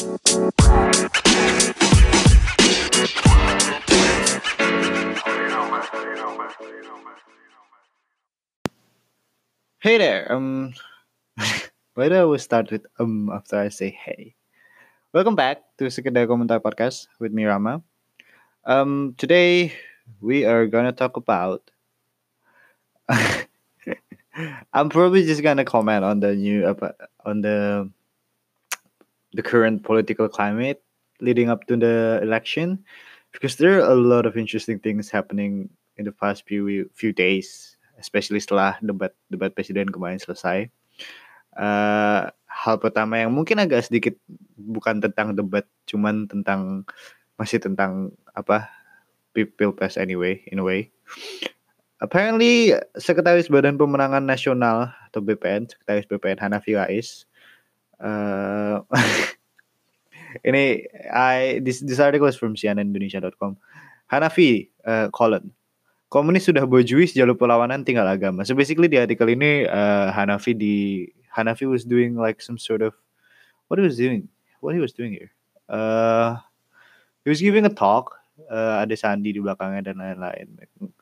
Hey there. Um, why do I always start with um after I say hey? Welcome back to Sekedar Komentar Podcast with me Rama. Um, today we are gonna talk about. I'm probably just gonna comment on the new on the the current political climate leading up to the election because there are a lot of interesting things happening in the past few few days, especially setelah debat debat presiden kemarin selesai. Eh, hal pertama yang mungkin agak sedikit bukan tentang debat, cuman tentang masih tentang apa pi- pilpres anyway, in a way. Apparently, Sekretaris Badan Pemenangan Nasional atau BPN, Sekretaris BPN Hanafi Rais, uh, ini I this this article is from cnnindonesia.com. Hanafi uh, colon komunis sudah bojuis jalur perlawanan tinggal agama. So basically di artikel ini uh, Hanafi di Hanafi was doing like some sort of what he was doing, what he was doing here. Uh, he was giving a talk. Uh, ada Sandi di belakangnya dan lain-lain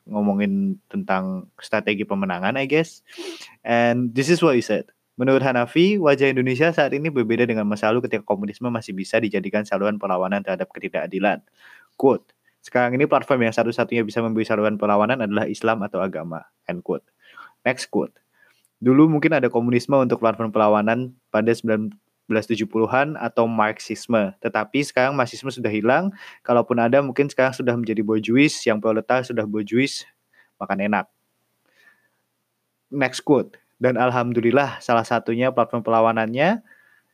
ngomongin tentang strategi pemenangan, I guess. And this is what he said. Menurut Hanafi, wajah Indonesia saat ini berbeda dengan masa lalu ketika komunisme masih bisa dijadikan saluran perlawanan terhadap ketidakadilan. Quote, sekarang ini platform yang satu-satunya bisa memberi saluran perlawanan adalah Islam atau agama. End quote. Next quote. Dulu mungkin ada komunisme untuk platform perlawanan pada 1970-an atau Marxisme. Tetapi sekarang Marxisme sudah hilang. Kalaupun ada mungkin sekarang sudah menjadi bourgeois. Yang proletar sudah bourgeois. Makan enak. Next quote. Dan Alhamdulillah salah satunya platform perlawanannya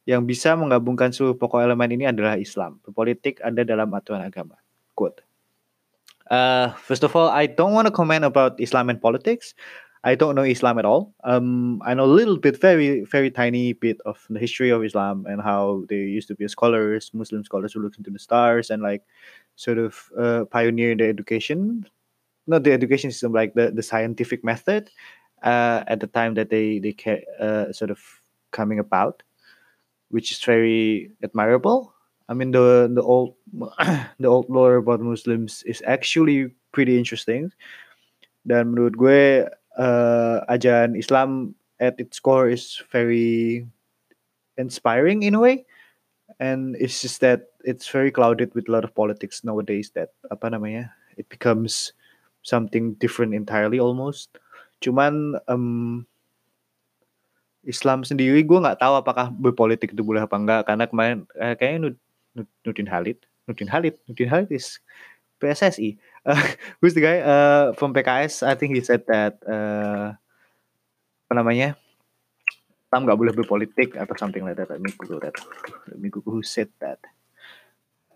yang bisa menggabungkan seluruh pokok elemen ini adalah Islam. Berpolitik ada dalam aturan agama. Quote. Uh, first of all, I don't want to comment about Islam and politics. I don't know Islam at all. Um, I know a little bit, very, very tiny bit of the history of Islam and how they used to be scholars, Muslim scholars who looked into the stars and like sort of uh, pioneer the education, not the education system, like the, the scientific method uh, at the time that they they uh, sort of coming about, which is very admirable. I mean the the old the old lore about Muslims is actually pretty interesting. Dan menurut gue uh, ajaran Islam at its core is very inspiring in a way. And it's just that it's very clouded with a lot of politics nowadays that apa namanya it becomes something different entirely almost. Cuman um, Islam sendiri gue nggak tahu apakah berpolitik itu boleh apa enggak karena kemarin eh, kayaknya Nud, Nud, Nudin Halid, Nudin Halid, Nudin Halid is PSSI. Uh, who's the guy uh, from PKS? I think he said that uh, apa namanya? Islam nggak boleh berpolitik atau something like that. Let me Google that. Let me Google who said that.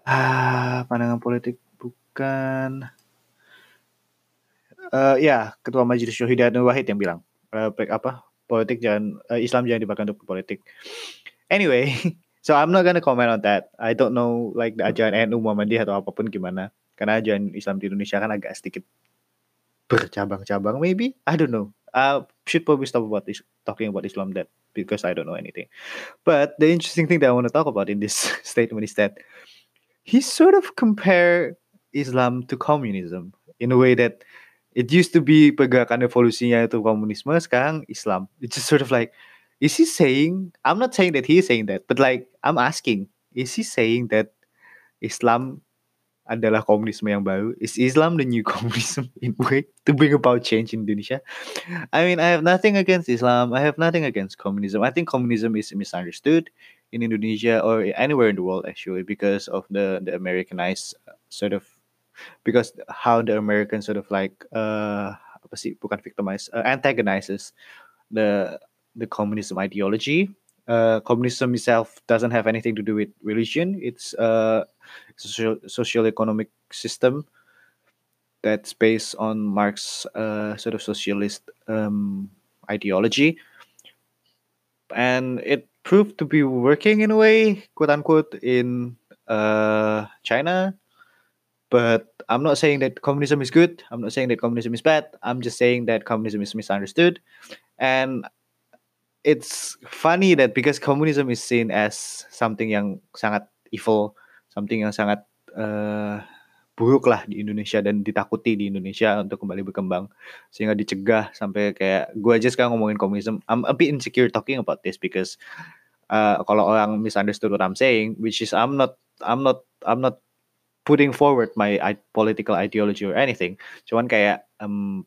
Ah, pandangan politik bukan. Eh ya, ketua Majelis Syuhida Nur Wahid yang bilang pe- apa politik jangan eh, Islam jangan dipakai untuk politik. Anyway, so I'm not gonna comment on that. I don't know like the ajaran NU Muhammadiyah atau apa pun gimana. Karena ajaran Islam di Indonesia kan agak sedikit bercabang-cabang maybe. I don't know. Uh, should probably stop about this talking about Islam that because I don't know anything. But the interesting thing that I want to talk about in this statement is that he sort of compare Islam to communism in a way that it used to be pergerakan evolusinya itu komunisme sekarang Islam. It's just sort of like is he saying I'm not saying that he is saying that but like I'm asking is he saying that Islam adalah komunisme yang baru? Is Islam the new communism in way to bring about change in Indonesia? I mean I have nothing against Islam. I have nothing against communism. I think communism is misunderstood in Indonesia or anywhere in the world actually because of the the Americanized uh, sort of because how the Americans sort of like uh apa sih bukan victimize uh, antagonizes the the communism ideology. Uh, communism itself doesn't have anything to do with religion. It's a social social economic system that's based on Marx's uh, sort of socialist um, ideology, and it proved to be working in a way, quote unquote, in uh, China. But I'm not saying that communism is good. I'm not saying that communism is bad. I'm just saying that communism is misunderstood, and it's funny that because communism is seen as something yang sangat evil, something yang sangat uh, buruk lah di Indonesia dan ditakuti di Indonesia untuk kembali berkembang sehingga dicegah sampai kayak gue aja sekarang ngomongin komunisme I'm a bit insecure talking about this because uh, kalau orang misunderstood what I'm saying which is I'm not I'm not I'm not putting forward my political ideology or anything. Cuman kayak um,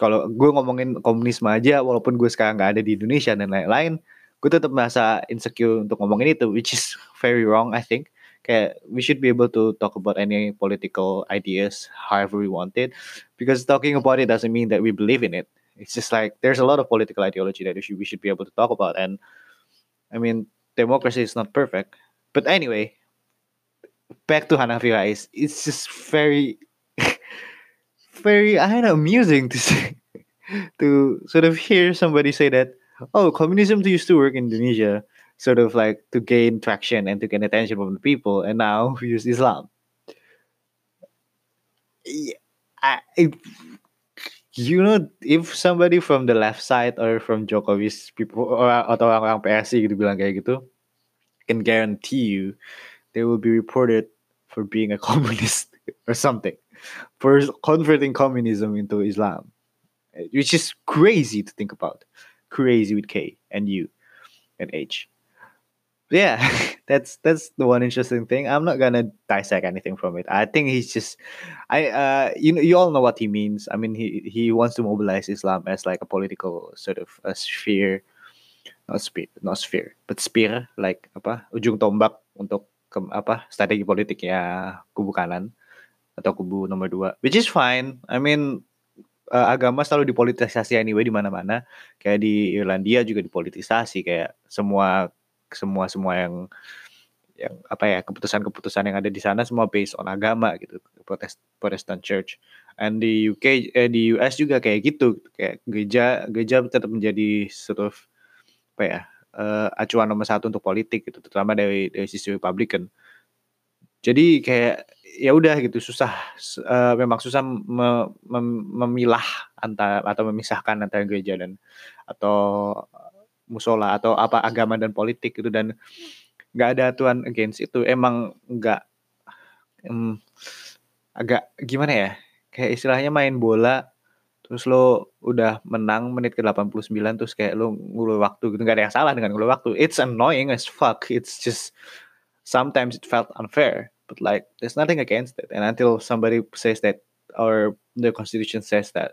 kalau gue ngomongin komunisme aja walaupun gue sekarang nggak ada di Indonesia dan lain-lain gue tetap merasa insecure untuk ngomongin itu which is very wrong I think. Kayak we should be able to talk about any political ideas however we want it because talking about it doesn't mean that we believe in it. It's just like there's a lot of political ideology that we should, we should be able to talk about and i mean democracy is not perfect. But anyway back to Hanafi it's just very very I don't know amusing to say to sort of hear somebody say that oh communism used to work in Indonesia sort of like to gain traction and to gain attention from the people, and now we use Islam. Yeah, I, you know, if somebody from the left side or from Jokowi's people or atau orang-orang PSI gitu bilang kayak gitu, can guarantee you they will be reported for being a communist or something, for converting communism into Islam, which is crazy to think about. Crazy with K and U and H. Yeah that's that's the one interesting thing. I'm not gonna dissect anything from it. I think he's just i uh you know you all know what he means. I mean he he wants to mobilize islam as like a political sort of a sphere. Not sphere not sphere but spear like apa? Ujung tombak untuk ke, apa strategi politiknya kubu kanan atau kubu nomor dua which is fine. I mean uh, agama selalu dipolitisasi anyway di mana-mana. Kayak di Irlandia juga dipolitisasi kayak semua semua semua yang yang apa ya keputusan-keputusan yang ada di sana semua based on agama gitu Protest Protestant Church. And di UK eh, di US juga kayak gitu kayak gereja gereja tetap menjadi sort of apa ya uh, acuan nomor satu untuk politik gitu terutama dari dari sisi Republican. Jadi kayak ya udah gitu susah uh, memang susah me, mem, memilah antara atau memisahkan antara gereja dan atau musola atau apa agama dan politik gitu. Dan nggak ada aturan against itu. Emang nggak um, agak gimana ya kayak istilahnya main bola terus lo udah menang menit ke 89 terus kayak lo ngulur waktu gitu. Nggak ada yang salah dengan ngulur waktu. It's annoying as fuck. It's just sometimes it felt unfair. But like there's nothing against it. And until somebody says that or the constitution says that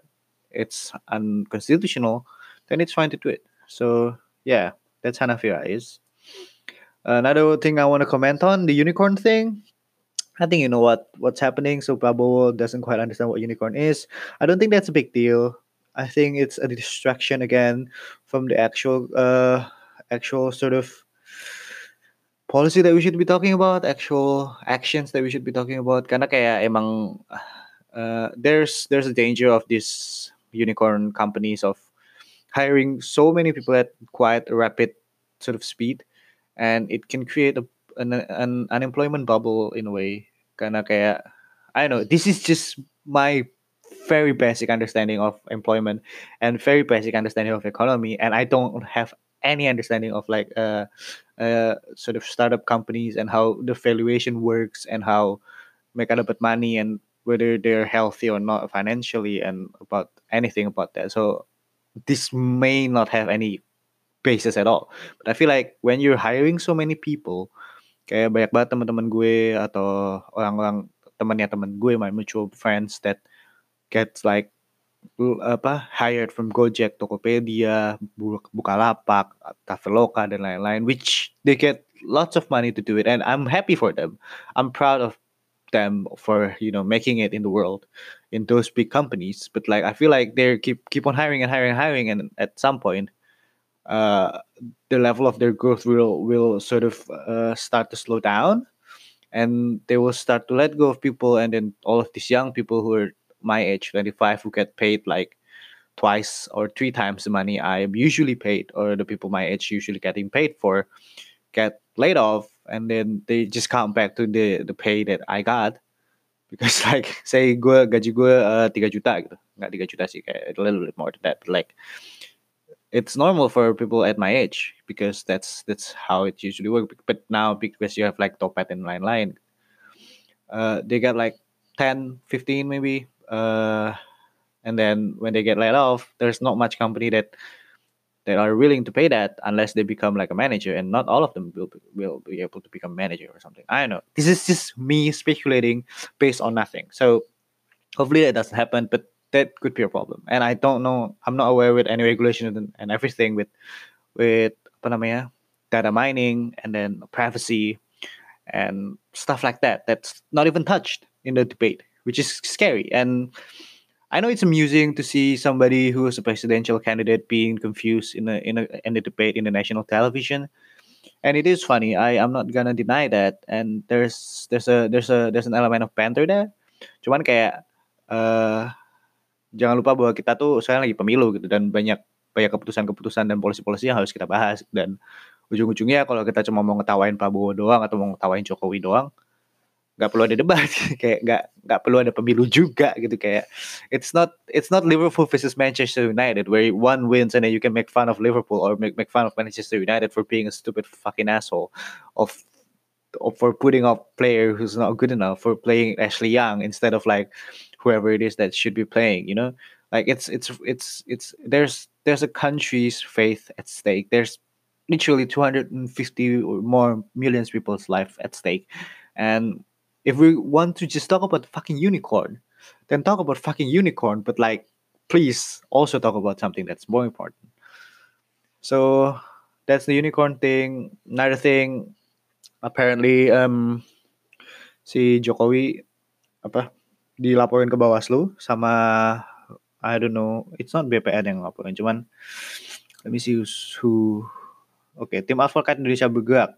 it's unconstitutional then it's fine to do it. So yeah, that's Hanafi Rais. Another thing I want to comment on the unicorn thing. I think you know what what's happening. So Pablo doesn't quite understand what unicorn is. I don't think that's a big deal. I think it's a distraction again from the actual uh actual sort of policy that we should be talking about, actual actions that we should be talking about. Karena kayak emang uh, there's there's a danger of these unicorn companies of hiring so many people at quite a rapid sort of speed and it can create a, an, an unemployment bubble in a way karena kayak I don't know this is just my very basic understanding of employment and very basic understanding of economy and I don't have any understanding of like uh, uh sort of startup companies and how the valuation works and how mereka dapat money and whether they're healthy or not financially and about anything about that so this may not have any basis at all. But I feel like when you're hiring so many people, kayak banyak banget teman-teman gue atau orang-orang temannya teman gue, my mutual friends that gets like apa hired from Gojek, Tokopedia, Bukalapak, Traveloka dan lain-lain, which they get lots of money to do it, and I'm happy for them. I'm proud of them for you know making it in the world in those big companies but like i feel like they keep keep on hiring and hiring and hiring and at some point uh the level of their growth will will sort of uh, start to slow down. And they will start to let go of people and then all of these young people who are my age 25 who get paid like twice or three times the money i'm usually paid or the people my age usually getting paid for get laid off. And then they just come back to the the pay that I got because like say gue gaji gue uh, 3 juta gitu. Nggak 3 juta sih kayak a little bit more than that but like it's normal for people at my age because that's that's how it usually works. But now because you have like Topet and Line Line, uh, they got like 10, 15 maybe. Uh, and then when they get laid off, there's not much company that that are willing to pay that unless they become like a manager, and not all of them will will be able to become manager or something. I don't know. This is just me speculating based on nothing. So hopefully that doesn't happen, but that could be a problem. And I don't know. I'm not aware with any regulation and, and everything with with namanya data mining and then privacy and stuff like that. That's not even touched in the debate, which is scary and I know it's amusing to see somebody who is a presidential candidate being confused in a in a in the debate in the national television, and it is funny. I am not gonna deny that. And there's there's a there's a there's an element of banter there. Cuman kayak uh, jangan lupa bahwa kita tuh sekarang lagi pemilu gitu dan banyak banyak keputusan-keputusan dan polisi-polisi yang harus kita bahas. Dan ujung-ujungnya kalau kita cuma mau ngetawain Prabowo doang atau mau ngetawain Jokowi doang nggak perlu ada debat. Kayak nggak nggak perlu ada pemilu juga gitu. Kayak it's not it's not Liverpool versus Manchester United where one wins and then you can make fun of Liverpool or make make fun of Manchester United for being a stupid fucking asshole of, for putting off player who's not good enough for playing Ashley Young instead of like whoever it is that should be playing you know like it's it's it's it's there's there's a country's faith at stake there's literally 250 or more millions people's life at stake and if we want to just talk about fucking unicorn, then talk about fucking unicorn. But like, please also talk about something that's more important. So that's the unicorn thing. Another thing, apparently, um, si Jokowi apa dilaporin ke Bawaslu sama I don't know, it's not BPN yang laporin, cuman let me see who. Oke, okay, tim advokat Indonesia bergerak.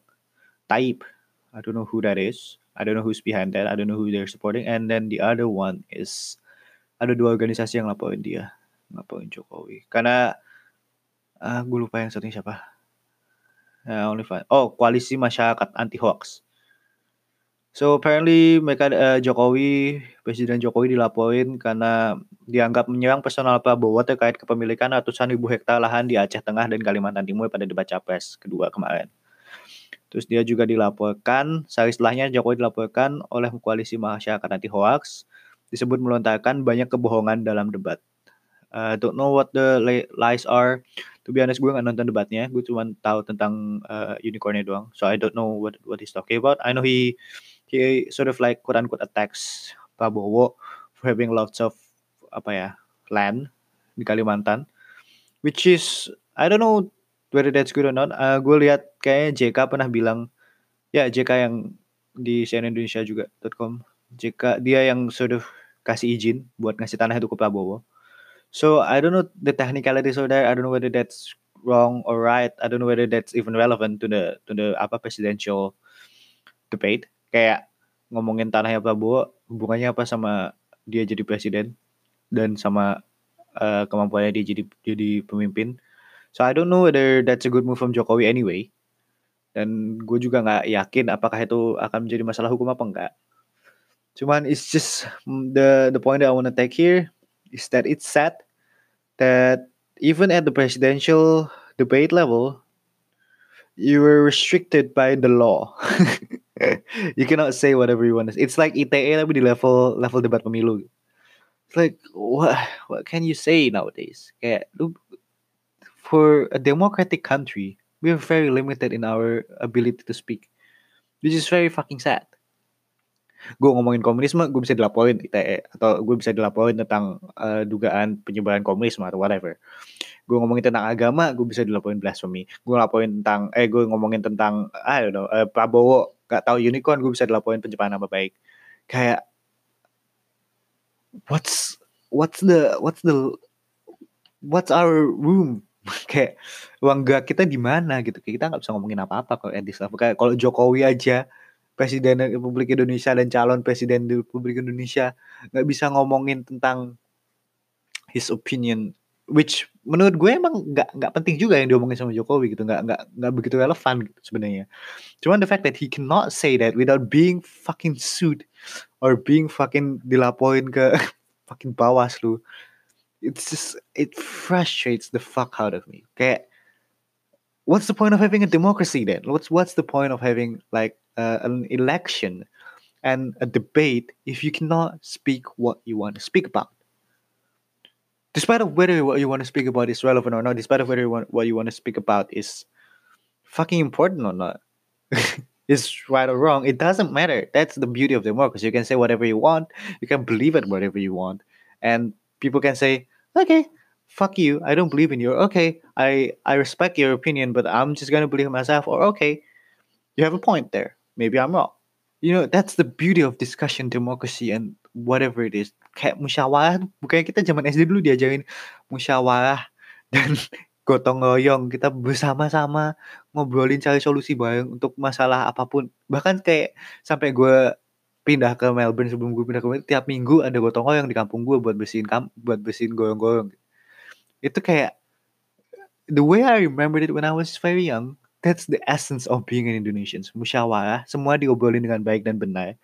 Taib. I don't know who that is. I don't know who's behind that. I don't know who they're supporting. And then the other one is ada dua organisasi yang laporin dia, laporin Jokowi. Karena uh, gue lupa yang satunya siapa. Uh, only five. Oh, koalisi masyarakat anti hoax. So apparently mereka uh, Jokowi, Presiden Jokowi dilaporin karena dianggap menyerang personal Prabowo terkait kepemilikan ratusan ribu hektar lahan di Aceh Tengah dan Kalimantan Timur pada debat capres kedua kemarin. Terus dia juga dilaporkan, sehari setelahnya Jokowi dilaporkan oleh koalisi masyarakat anti hoax disebut melontarkan banyak kebohongan dalam debat. Uh, don't know what the lies are. To be honest, gue gak nonton debatnya. Gue cuma tahu tentang uh, unicornnya doang. So I don't know what what he's talking about. I know he he sort of like quote unquote attacks Prabowo for having lots of apa ya land di Kalimantan, which is I don't know whether that's good or not. Uh, gue lihat kayaknya JK pernah bilang, ya JK yang di CNN Indonesia juga .com. JK dia yang sort of kasih izin buat ngasih tanah itu ke Prabowo. So I don't know the technicalities of that. I don't know whether that's wrong or right. I don't know whether that's even relevant to the to the apa presidential debate. Kayak ngomongin tanahnya Prabowo hubungannya apa sama dia jadi presiden dan sama uh, kemampuannya dia jadi jadi pemimpin. So I don't know whether that's a good move from Jokowi anyway. Dan gue juga nggak yakin apakah itu akan menjadi masalah hukum apa enggak. Cuman it's just mm, the the point that I want to take here is that it's sad that even at the presidential debate level, you were restricted by the law. you cannot say whatever you want. It's like ITE tapi di level level debat pemilu. It's like what what can you say nowadays? Kayak lu for a democratic country, we are very limited in our ability to speak. Which is very fucking sad. Gue ngomongin komunisme, gue bisa dilaporin ITE atau gue bisa dilaporin tentang uh, dugaan penyebaran komunisme atau whatever. Gue ngomongin tentang agama, gue bisa dilaporin blasphemy. Gue ngelaporin tentang, eh gue ngomongin tentang, I don't know, uh, Prabowo gak tahu unicorn, gue bisa dilaporin pencemaran nama baik. Kayak, what's what's the what's the what's our room? Kayak uang gak kita di mana gitu. Kita nggak bisa ngomongin apa-apa kalau etis kayak kalau Jokowi aja presiden Republik Indonesia dan calon presiden Republik Indonesia nggak bisa ngomongin tentang his opinion which menurut gue emang nggak nggak penting juga yang diomongin sama Jokowi gitu nggak nggak nggak begitu relevan gitu sebenarnya cuman the fact that he cannot say that without being fucking sued or being fucking dilaporin ke fucking bawah lu it's just it frustrates the fuck out of me. Kayak what's the point of having a democracy then? What's what's the point of having like uh, an election and a debate if you cannot speak what you want to speak about? Despite of whether what you want to speak about is relevant or not, despite of whether you want, what you want to speak about is fucking important or not, is right or wrong, it doesn't matter. That's the beauty of democracy. You can say whatever you want, you can believe it whatever you want, and people can say, okay, fuck you, I don't believe in you. Okay, I I respect your opinion, but I'm just gonna believe myself. Or okay, you have a point there. Maybe I'm wrong. You know, that's the beauty of discussion democracy and whatever it is. Kayak musyawarah, bukannya kita zaman SD dulu diajarin musyawarah dan gotong royong kita bersama-sama ngobrolin cari solusi bareng untuk masalah apa pun. Bahkan kayak sampai gue pindah ke Melbourne sebelum gue pindah ke Melbourne tiap minggu ada gotong royong di kampung gue buat bersihin kam buat bersihin goyong-goyong itu kayak the way I remembered it when I was very young that's the essence of being an Indonesian. Musyawarah semua diobrolin dengan baik dan benar.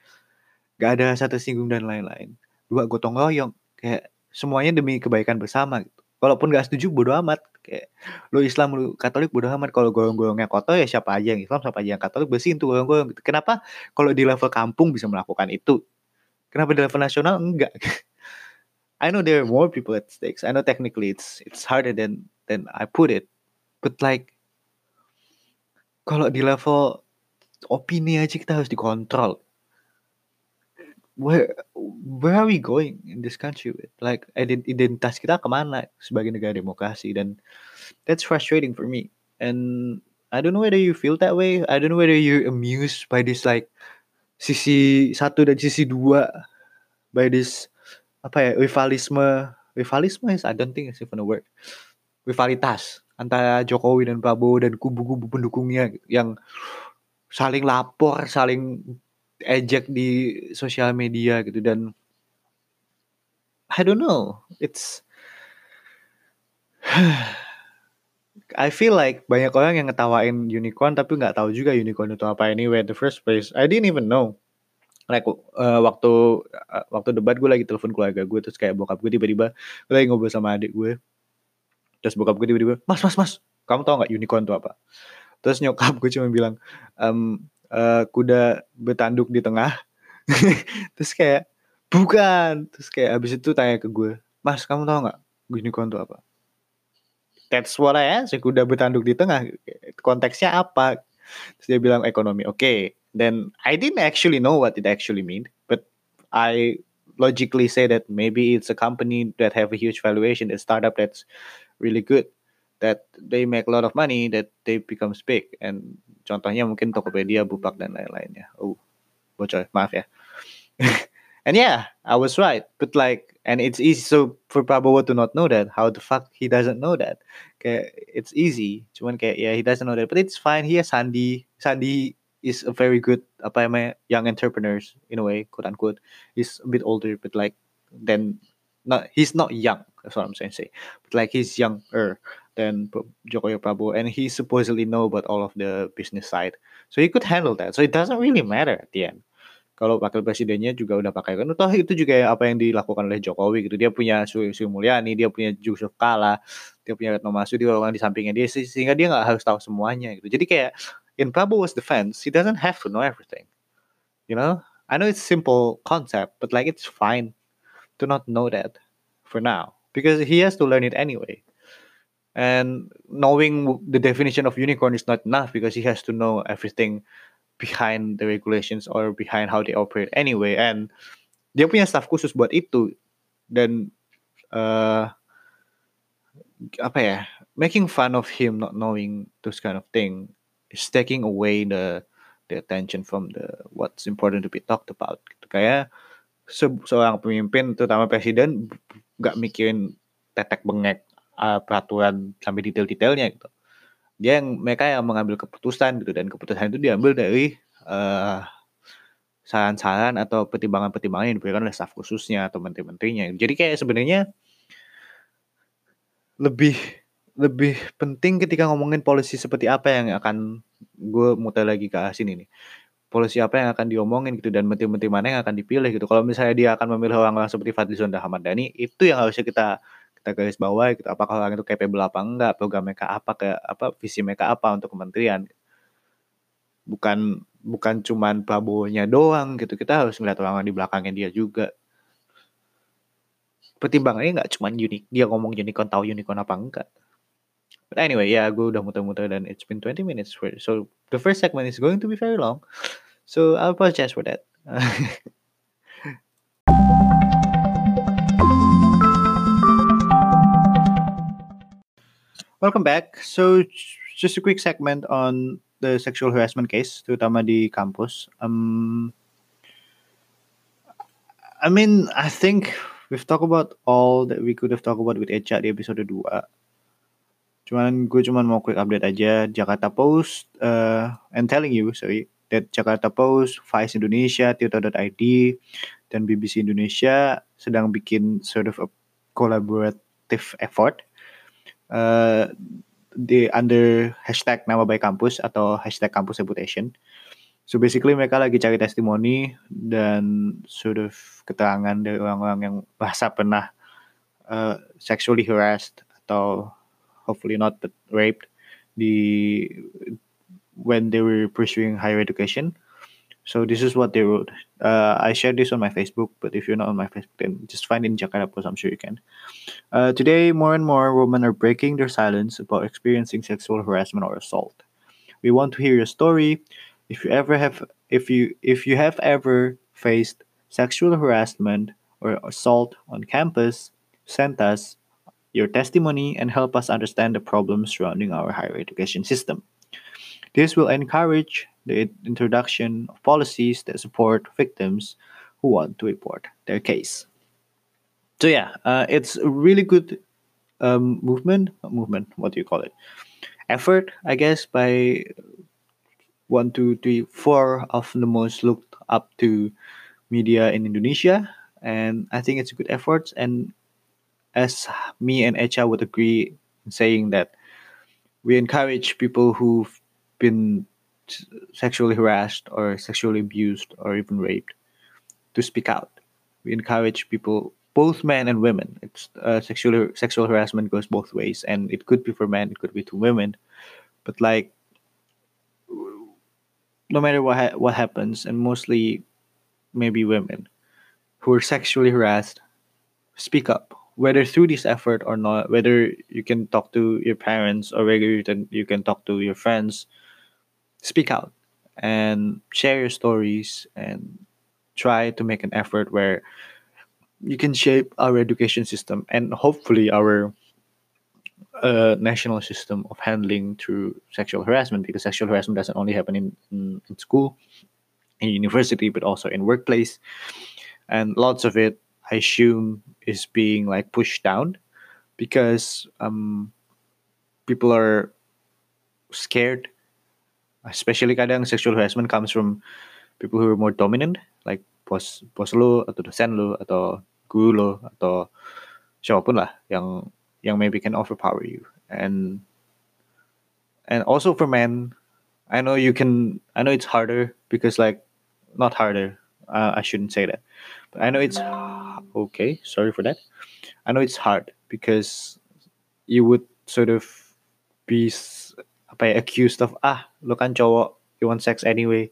Gak ada rasa tersinggung dan lain-lain dua gotong royong. Kayak semuanya demi kebaikan bersama gitu. Walaupun gak setuju bodo amat. Kayak lu Islam lu Katolik bodo amat. Kalau golong-golongnya kotor ya siapa aja yang Islam siapa aja yang Katolik bersihin tuh golong-golong gitu. kenapa kalau di level kampung bisa melakukan itu? Kenapa di level nasional? Enggak. I know there are more people at stakes. I know technically it's it's harder than than I put it. But like kalau di level opini aja kita harus dikontrol where where are we going in this country with? Like identitas kita ke mana sebagai negara demokrasi? Dan that's frustrating for me. And I don't know whether you feel that way. I don't know whether you're amused by this like sisi satu dan sisi dua by this apa ya rivalisme. Rivalisme is I don't think it's even a word. Rivalitas antara Jokowi dan Prabowo dan kubu-kubu pendukungnya yang saling lapor saling ejek di sosial media gitu dan I don't know. It's I feel like banyak orang yang ngetawain unicorn tapi nggak tahu juga unicorn itu apa anyway in the first place. I didn't even know. Like uh, waktu uh, waktu debat gue lagi telepon keluarga gue terus kayak bokap gue tiba-tiba gue lagi ngobrol sama adik gue terus bokap gue tiba-tiba mas mas mas kamu tahu nggak unicorn itu apa? Terus nyokap gue cuma bilang um, uh, kuda bertanduk di tengah. Terus kayak bukan. Terus kayak abis itu tanya ke gue mas kamu tau nggak unicorn itu apa? That's what I answer kuda bertanduk di tengah. Konteksnya apa? Terus dia bilang ekonomi. Oke okay. then I didn't actually know what it actually mean but I logically say that maybe it's a company that have a huge valuation a startup that's really good that they make a lot of money that they becomes big and contohnya mungkin Tokopedia, Bupak dan lain-lainnya. Oh, bocor, maaf ya. and yeah, I was right. But like, and it's easy. So for Prabowo to not know that, how the fuck he doesn't know that? Kayak it's easy. Cuman kayak yeah, he doesn't know that. But it's fine. He has Sandi. Sandi is a very good apa namanya young entrepreneurs in a way, quote unquote. He's a bit older, but like then not he's not young. That's what I'm saying. Say, but like he's younger than Jokowi Prabowo, and he supposedly know about all of the business side, so he could handle that. So it doesn't really matter at the end. Kalau wakil presidennya juga udah pakai kan, toh itu juga apa yang dilakukan oleh Jokowi gitu. Dia punya Sri, Mulyani, dia punya Yusuf Kala, dia punya Retno Masudi, orang di sampingnya dia sehingga dia nggak harus tahu semuanya gitu. Jadi kayak in Prabowo's defense, he doesn't have to know everything. You know, I know it's simple concept, but like it's fine to not know that for now because he has to learn it anyway. And knowing the definition of unicorn is not enough because he has to know everything behind the regulations or behind how they operate anyway. And dia punya staff khusus buat itu. Dan uh, apa ya, making fun of him not knowing those kind of thing is taking away the the attention from the what's important to be talked about. Gitu. Kayak se seorang pemimpin, terutama presiden, nggak mikirin tetek bengek uh, peraturan sampai detail-detailnya gitu. Dia yang mereka yang mengambil keputusan gitu dan keputusan itu diambil dari uh, saran-saran atau pertimbangan-pertimbangan yang diberikan oleh staf khususnya atau menteri-menterinya. Jadi kayak sebenarnya lebih lebih penting ketika ngomongin polisi seperti apa yang akan gue muter lagi ke sini nih. Polisi apa yang akan diomongin gitu dan menteri-menteri mana yang akan dipilih gitu. Kalau misalnya dia akan memilih orang-orang seperti Fadlizon dan Ahmad Dhani, itu yang harusnya kita kita garis bawah gitu apakah orang itu capable apa enggak program mereka apa ke apa visi mereka apa untuk kementerian. Bukan bukan cuman Prabowo-nya doang gitu kita harus melihat orang, -orang di belakangnya dia juga. Pertimbangannya nggak cuma unik dia ngomong unicorn tahu unicorn apa enggak. But anyway ya gue udah muter-muter dan it's been 20 minutes for so the first segment is going to be very long. So I apologize for that Welcome back. So just a quick segment on the sexual harassment case, terutama di kampus. Um, I mean, I think we've talked about all that we could have talked about with Echa di episode 2. Cuman gue cuman mau quick update aja Jakarta Post uh, and telling you, sorry, that Jakarta Post, Vice Indonesia, Tirta.id, dan BBC Indonesia sedang bikin sort of a collaborative effort uh, di under hashtag nama baik kampus atau hashtag kampus reputation. So basically mereka lagi cari testimoni dan sort of keterangan dari orang-orang yang bahasa pernah uh, sexually harassed atau hopefully not raped di when they were pursuing higher education. So this is what they wrote. Uh, I shared this on my Facebook, but if you're not on my Facebook, then just find it in Jakarta Post. I'm sure you can. Uh, today, more and more women are breaking their silence about experiencing sexual harassment or assault. We want to hear your story. If you ever have, if you if you have ever faced sexual harassment or assault on campus, send us your testimony and help us understand the problems surrounding our higher education system. This will encourage the introduction of policies that support victims who want to report their case. So yeah, uh, it's a really good um, movement. Movement. What do you call it? Effort, I guess, by one, two, three, four of the most looked up to media in Indonesia, and I think it's a good effort. And as me and Echa would agree in saying that we encourage people who've been sexually harassed or sexually abused or even raped to speak out. We encourage people, both men and women. It's uh, sexual sexual harassment goes both ways, and it could be for men, it could be to women, but like no matter what ha- what happens, and mostly maybe women who are sexually harassed, speak up. Whether through this effort or not, whether you can talk to your parents or whether you can, you can talk to your friends, speak out and share your stories and try to make an effort where you can shape our education system and hopefully our uh, national system of handling through sexual harassment because sexual harassment doesn't only happen in, in, in school in university but also in workplace. And lots of it i assume is being like pushed down because um, people are scared especially kadang sexual harassment comes from people who are more dominant like bos bos lo atau dosen lo atau guru lo atau siapapun lah yang yang maybe can overpower you. And and also for men i know you can i know it's harder because like not harder uh, i shouldn't say that. But i know it's okay sorry for that. I know it's hard because you would sort of be apa ya, accused of ah lo kan cowok you want sex anyway.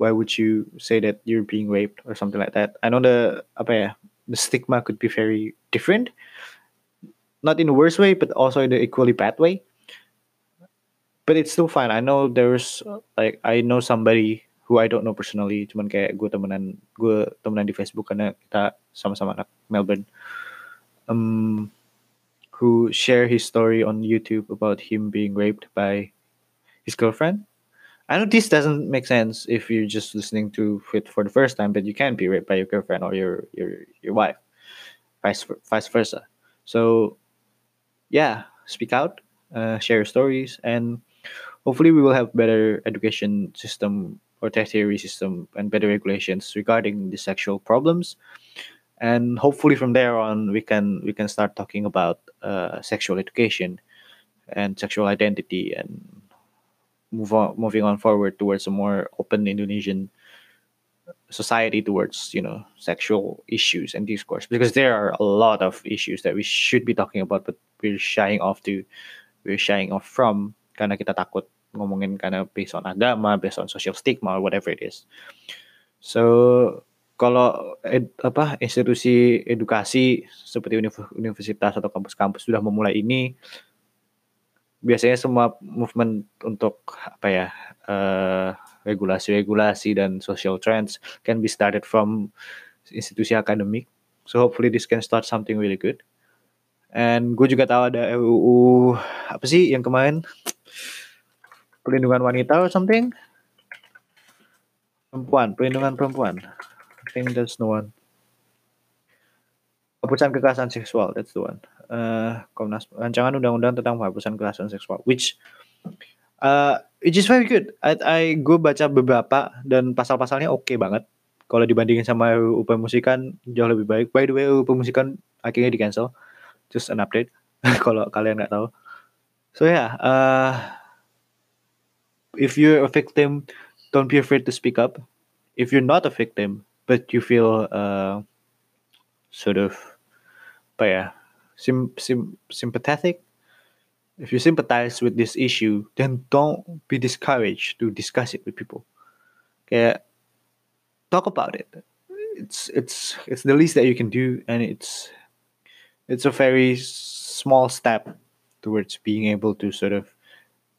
Why would you say that you're being raped or something like that. I know the apa ya the stigma could be very different. Not in the worst way but also in the equally bad way. But it's still fine. I know there's like I know somebody who I don't know personally. Cuman kayak gue temenan gue temenan di Facebook karena kita sama-sama anak Melbourne. Um who share his story on YouTube about him being raped by his girlfriend. I know this doesn't make sense if you're just listening to it for the first time, but you can be raped by your girlfriend or your your your wife, vice vice versa. So, yeah, speak out, uh, share your stories, and hopefully we will have better education system or tertiary system and better regulations regarding the sexual problems and hopefully from there on we can we can start talking about uh, sexual education and sexual identity and move on moving on forward towards a more open Indonesian society towards you know sexual issues and discourse because there are a lot of issues that we should be talking about but we're shying off to we're shying off from karena kita takut ngomongin karena based on agama, based on social stigma or whatever it is. So kalau ed, apa institusi edukasi seperti universitas atau kampus-kampus sudah memulai ini biasanya semua movement untuk apa ya uh, regulasi-regulasi dan social trends can be started from institusi akademik. So hopefully this can start something really good. And gue juga tahu ada RUU apa sih yang kemarin pelindungan wanita or something perempuan pelindungan perempuan think that's the one. Penghapusan kekerasan seksual that's the one. Uh, Komnas rancangan undang-undang tentang penghapusan kekerasan seksual which uh, which is very good. I, I gue baca beberapa dan pasal-pasalnya oke okay banget. Kalau dibandingin sama RUU pemusikan jauh lebih baik. By the way RUU pemusikan akhirnya di cancel just an update kalau kalian nggak tahu. So yeah uh, if you're a victim don't be afraid to speak up. If you're not a victim but you feel uh, sort of but yeah sim, sim, sympathetic? If you sympathize with this issue then don't be discouraged to discuss it with people. Okay talk about it. It's it's it's the least that you can do and it's it's a very small step towards being able to sort of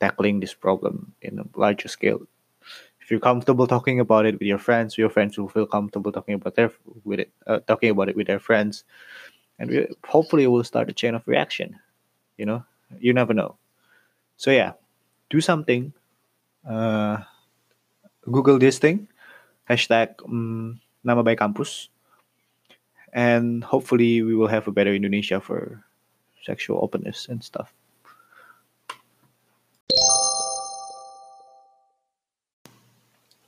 tackling this problem in a larger scale. You're comfortable talking about it with your friends, your friends will feel comfortable talking about their with it, uh, talking about it with their friends, and we, hopefully it will start a chain of reaction. You know, you never know. So yeah, do something. Uh, Google this thing, hashtag um, nama baik kampus and hopefully we will have a better Indonesia for sexual openness and stuff.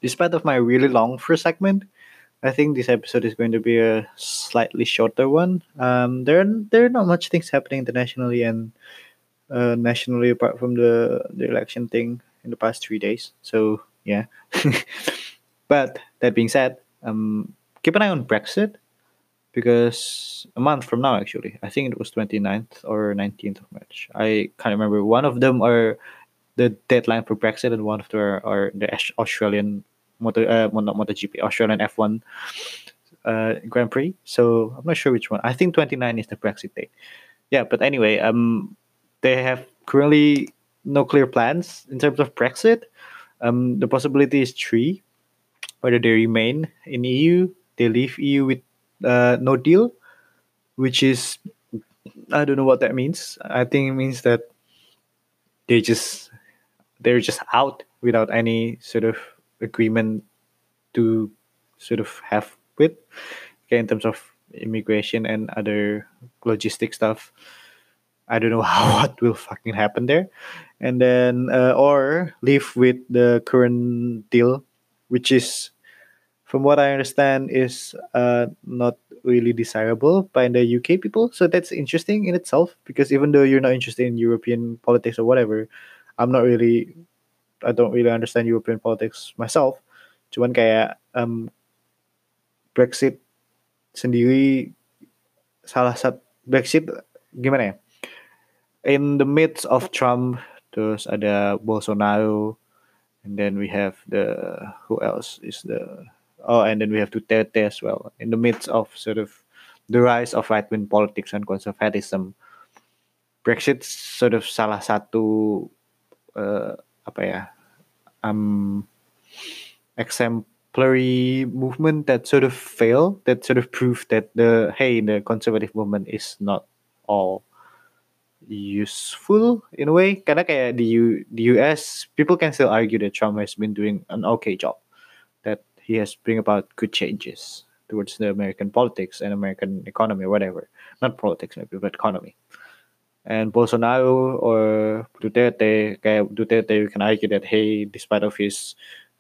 Despite of my really long first segment, I think this episode is going to be a slightly shorter one. Um, there are, there are not much things happening internationally and uh, nationally apart from the the election thing in the past three days. So yeah, but that being said, um, keep an eye on Brexit because a month from now actually i think it was 29th or 19th of march i can't remember one of them are the deadline for brexit and one of them are, are the australian motor uh, not MotoGP, australian f1 uh, grand prix. So i'm not sure which one. I think 29 is the brexit date. Yeah but anyway um they have currently no clear plans in terms of brexit. Um the possibility is three whether they remain in eu they leave eu with uh, no deal, which is I don't know what that means. I think it means that they just they're just out without any sort of agreement to sort of have with okay, in terms of immigration and other logistic stuff. I don't know how what will fucking happen there, and then uh, or live with the current deal, which is from what I understand, is uh, not really desirable by the UK people. So that's interesting in itself because even though you're not interested in European politics or whatever, I'm not really, I don't really understand European politics myself. Cuman kayak um, Brexit sendiri salah satu Brexit gimana ya? In the midst of Trump, terus ada Bolsonaro, and then we have the who else is the oh, and then we have Duterte as well. In the midst of sort of the rise of right wing politics and conservatism, Brexit sort of salah satu uh, apa ya um, exemplary movement that sort of failed, that sort of proved that the hey the conservative movement is not all useful in a way. Karena kayak di U, the US, people can still argue that Trump has been doing an okay job that he has bring about good changes towards the American politics and American economy whatever. Not politics maybe, but economy. And Bolsonaro or Duterte, Duterte, you can argue that hey, despite of his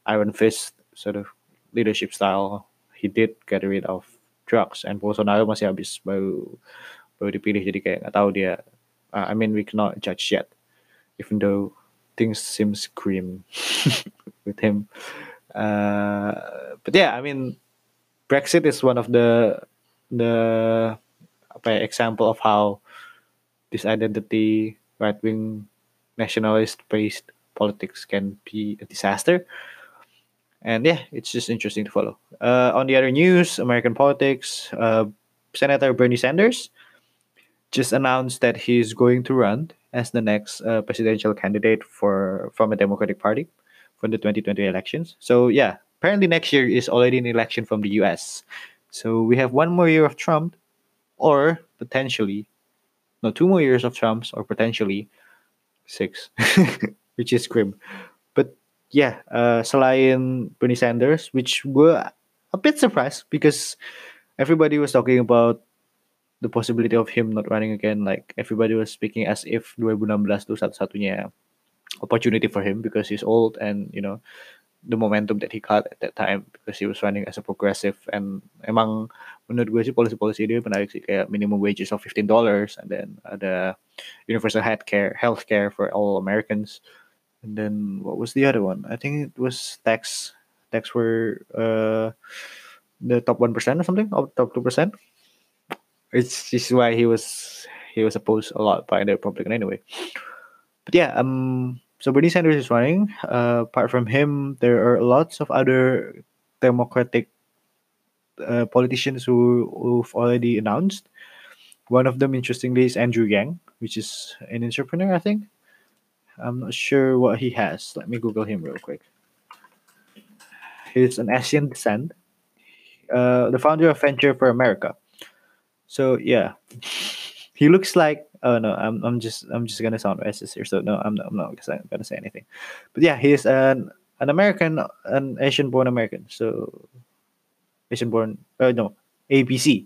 iron fist sort of leadership style, he did get rid of drugs. And Bolsonaro masih habis baru baru dipilih jadi kayak nggak tahu dia. Uh, I mean we cannot judge yet, even though things seems grim with him. Uh, but yeah, I mean, Brexit is one of the the apa ya, example of how this identity right wing nationalist based politics can be a disaster. And yeah, it's just interesting to follow. Uh, on the other news, American politics, uh, Senator Bernie Sanders just announced that he's going to run as the next uh, presidential candidate for from a Democratic Party for the 2020 elections. So yeah, apparently next year is already an election from the U.S. So we have one more year of Trump, or potentially, no, two more years of Trump's, or potentially six, which is grim. But yeah, uh, selain Bernie Sanders, which were a bit surprised because everybody was talking about the possibility of him not running again. Like everybody was speaking as if 2016 itu satu-satunya opportunity for him because he's old and you know the momentum that he got at that time because he was running as a progressive. And emang menurut gue sih polisi-polisi dia menarik sih. Kayak minimum wages of $15 and then ada universal health care health care for all Americans. And then what was the other one? I think it was tax tax for uh the top 1% or something or top 2% it's this is why he was he was opposed a lot by the Republican anyway. But yeah um so Bernie Sanders is running. Uh, apart from him, there are lots of other Democratic uh, politicians who, who've already announced. One of them, interestingly, is Andrew Yang, which is an entrepreneur, I think. I'm not sure what he has. Let me Google him real quick. He's an Asian descent, uh, the founder of Venture for America. So yeah, he looks like oh no, I'm I'm just I'm just gonna sound racist here. So no, I'm not, I'm not gonna say anything. But yeah, he is an an American, an Asian born American. So Asian born, uh, no, ABC,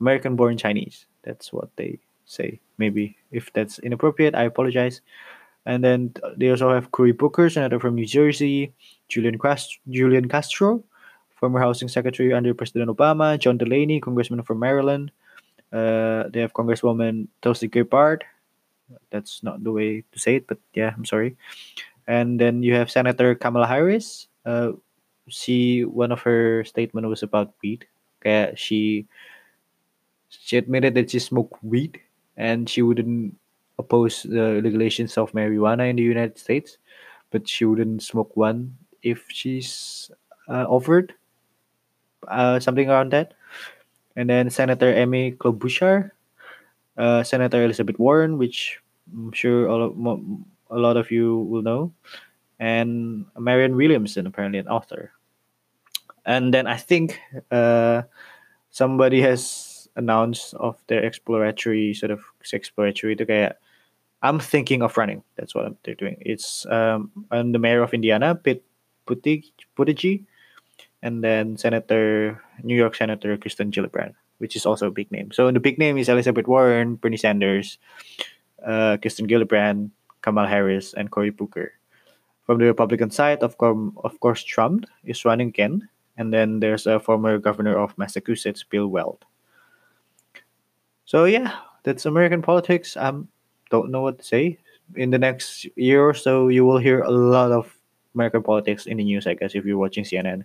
American born Chinese. That's what they say. Maybe if that's inappropriate, I apologize. And then they also have Cory Booker, senator from New Jersey, Julian Castro, Julian Castro, former housing secretary under President Obama, John Delaney, congressman from Maryland, uh, they have Congresswoman Tulsi Gabbard. That's not the way to say it, but yeah, I'm sorry. And then you have Senator Kamala Harris. Uh, she one of her statement was about weed. Kaya she she admitted that she smoked weed and she wouldn't oppose the regulations of marijuana in the United States, but she wouldn't smoke one if she's uh, offered uh, something around that and then Senator Amy Klobuchar, uh, Senator Elizabeth Warren, which I'm sure all of, a lot of you will know, and Marianne Williamson, apparently an author. And then I think uh, somebody has announced of their exploratory sort of exploratory to kayak I'm thinking of running. That's what they're doing. It's um, I'm the mayor of Indiana, Pete Buttigieg, and then Senator New York Senator Kirsten Gillibrand, which is also a big name. So the big name is Elizabeth Warren, Bernie Sanders, uh, Kirsten Gillibrand, Kamala Harris, and Cory Booker. From the Republican side, of course, of course, Trump is running again, and then there's a former governor of Massachusetts, Bill Weld. So yeah, that's American politics. I don't know what to say. In the next year or so, you will hear a lot of American politics in the news. I guess if you're watching CNN.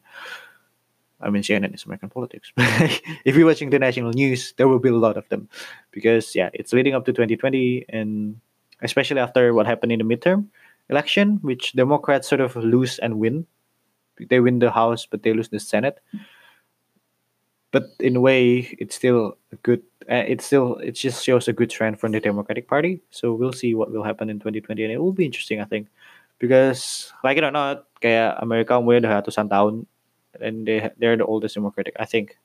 I mean, CNN is American politics. if you're watching the national news, there will be a lot of them, because yeah, it's leading up to 2020, and especially after what happened in the midterm election, which Democrats sort of lose and win. They win the House, but they lose the Senate. But in a way, it's still a good. Uh, it's still it just shows a good trend from the Democratic Party. So we'll see what will happen in 2020, and it will be interesting, I think, because like it or not, kayak Amerika umurnya udah ratusan tahun and they they're the oldest democratic. I think,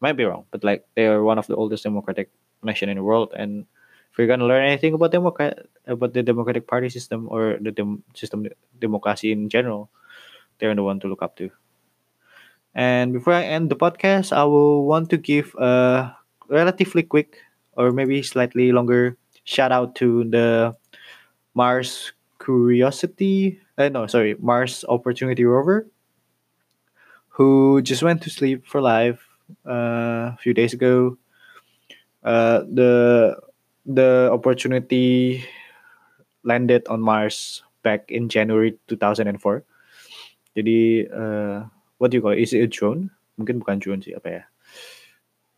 might be wrong, but like they are one of the oldest democratic nation in the world. And if you're gonna learn anything about democrat about the democratic party system or the dem- system democracy in general, they're the one to look up to. And before I end the podcast, I will want to give a relatively quick or maybe slightly longer shout out to the Mars Curiosity. Uh, no, sorry, Mars Opportunity rover who just went to sleep for life uh, a few days ago. Uh, the the opportunity landed on Mars back in January 2004. Jadi uh, what do you call it? Is it a drone? Mungkin bukan drone sih, apa ya?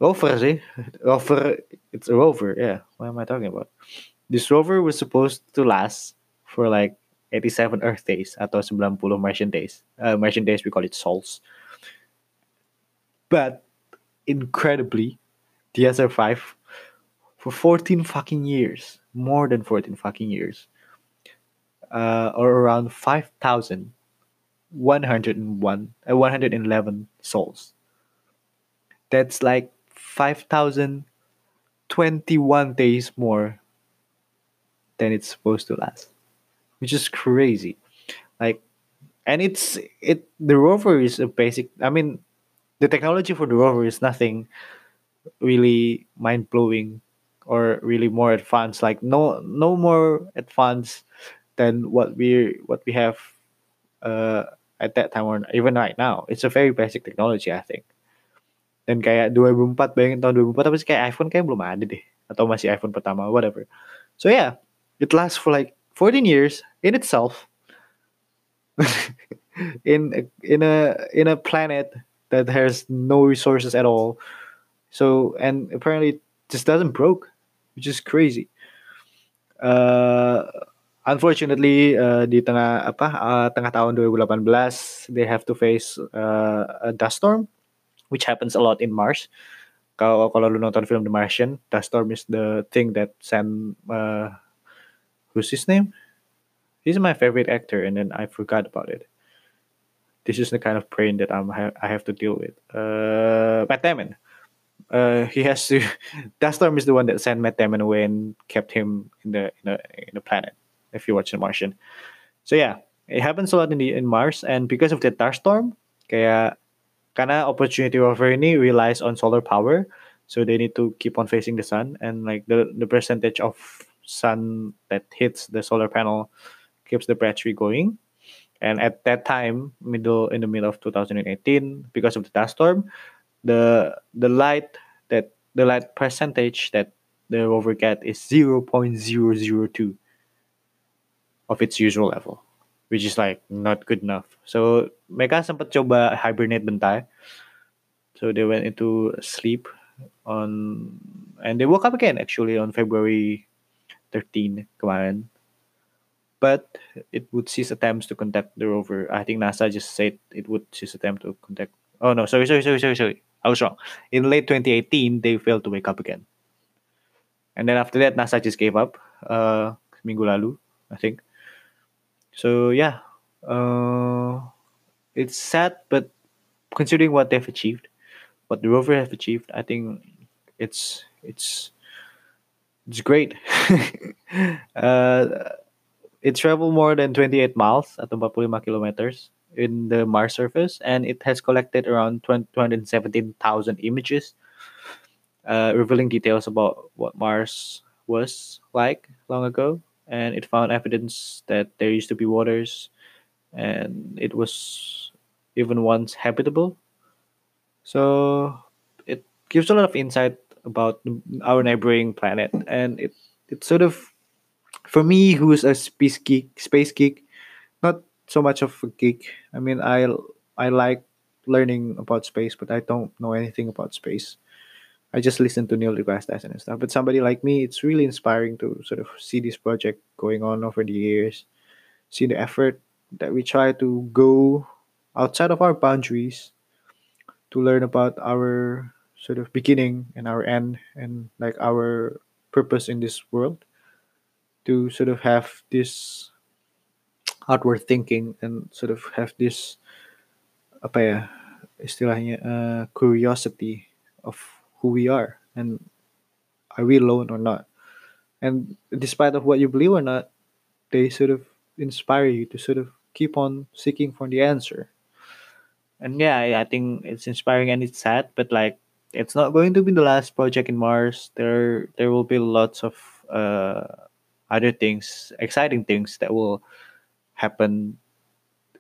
Rover sih. Rover, it's a rover, yeah. What am I talking about? This rover was supposed to last for like 87 Earth days atau 90 Martian days. Uh, Martian days, we call it sols. But incredibly, the SR5 for 14 fucking years, more than 14 fucking years, uh, or around 5,101, uh, 111 sols. That's like 5,021 days more than it's supposed to last, which is crazy. Like, and it's it the rover is a basic. I mean, the technology for the rover is nothing really mind blowing or really more advanced. Like no no more advanced than what we what we have uh, at that time or even right now. It's a very basic technology, I think. Dan kayak 2004, bayangin tahun 2004 tapi kayak iPhone kayak belum ada deh. Atau masih iPhone pertama, whatever. So yeah, it lasts for like 14 years in itself. in in a in a planet that has no resources at all. So and apparently it just doesn't broke, which is crazy. Uh, unfortunately uh, di tengah apa uh, tengah tahun 2018 they have to face uh, a dust storm which happens a lot in Mars. Kalau kalau lu nonton film The Martian, dust storm is the thing that send uh, who's his name? He's my favorite actor, and then I forgot about it. This is the kind of brain that I'm I have to deal with. Uh, Matt Damon. Uh, he has to. Dust storm is the one that sent Matt Damon away and kept him in the in the in the planet. If you watch The Martian, so yeah, it happens a lot in the in Mars, and because of the dust storm, kayak karena opportunity rover ini relies on solar power, so they need to keep on facing the sun, and like the the percentage of sun that hits the solar panel keeps the battery going. And at that time, middle in the middle of 2018, because of the dust storm, the the light that the light percentage that the rover get is 0.002 of its usual level, which is like not good enough. So mereka sempat coba hibernate bentar. So they went into sleep on and they woke up again actually on February 13 kemarin. But it would cease attempts to contact the rover. I think NASA just said it would cease attempt to contact. Oh no, sorry, sorry, sorry, sorry, sorry. I was wrong. In late 2018, they failed to wake up again. And then after that, NASA just gave up. Uh, minggu lalu, I think. So yeah, uh, it's sad, but considering what they've achieved, what the rover have achieved, I think it's it's it's great. uh, it traveled more than 28 miles at 45 kilometers in the Mars surface, and it has collected around 217,000 images, uh, revealing details about what Mars was like long ago. And it found evidence that there used to be waters, and it was even once habitable. So it gives a lot of insight about our neighboring planet, and it it sort of for me who's a space geek space geek? Not so much of a geek. I mean i i like learning about space but i don't know anything about space. I just listen to neil degrasse tyson and stuff. But somebody like me it's really inspiring to sort of see this project going on over the years see the effort that we try to go outside of our boundaries to learn about our sort of beginning and our end and like our purpose in this world to sort of have this outward thinking and sort of have this apa ya istilahnya uh, curiosity of who we are and are we alone or not. And despite of what you believe or not they sort of inspire you to sort of keep on seeking for the answer. And yeah I, think it's inspiring and it's sad but like it's not going to be the last project in mars. There there will be lots of uh other things, exciting things that will happen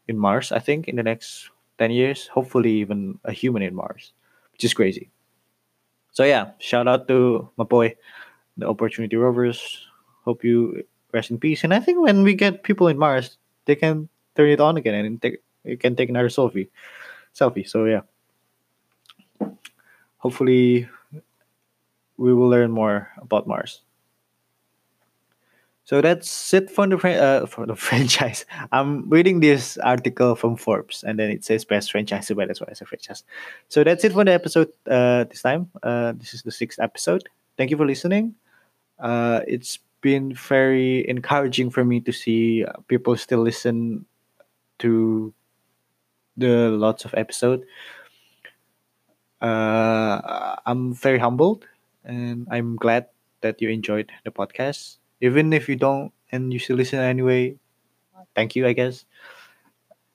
in Mars, I think, in the next 10 years. Hopefully, even a human in Mars, which is crazy. So, yeah, shout out to my boy, the Opportunity Rovers. Hope you rest in peace. And I think when we get people in Mars, they can turn it on again and take, you can take another selfie. selfie. So yeah, hopefully we will learn more about Mars. So that's it for the uh, for the franchise. I'm reading this article from Forbes, and then it says best franchise, but that's why I said franchise. So that's it for the episode uh, this time. Uh, this is the sixth episode. Thank you for listening. Uh, it's been very encouraging for me to see uh, people still listen to the lots of episode. Uh, I'm very humbled, and I'm glad that you enjoyed the podcast. Even if you don't, and you still listen anyway, thank you, I guess.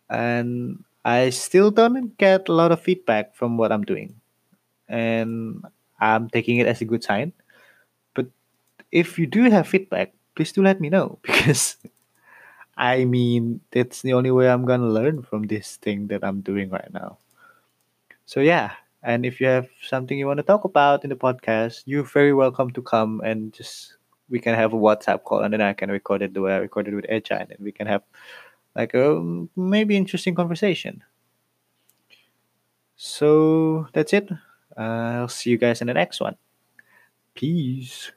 And I still don't get a lot of feedback from what I'm doing, and I'm taking it as a good sign. But if you do have feedback, please do let me know because I mean that's the only way I'm gonna learn from this thing that I'm doing right now. So yeah, and if you have something you want to talk about in the podcast, you're very welcome to come and just we can have a WhatsApp call and then I can record it the way I recorded with Echa and we can have like a maybe interesting conversation. So that's it. I'll see you guys in the next one. Peace.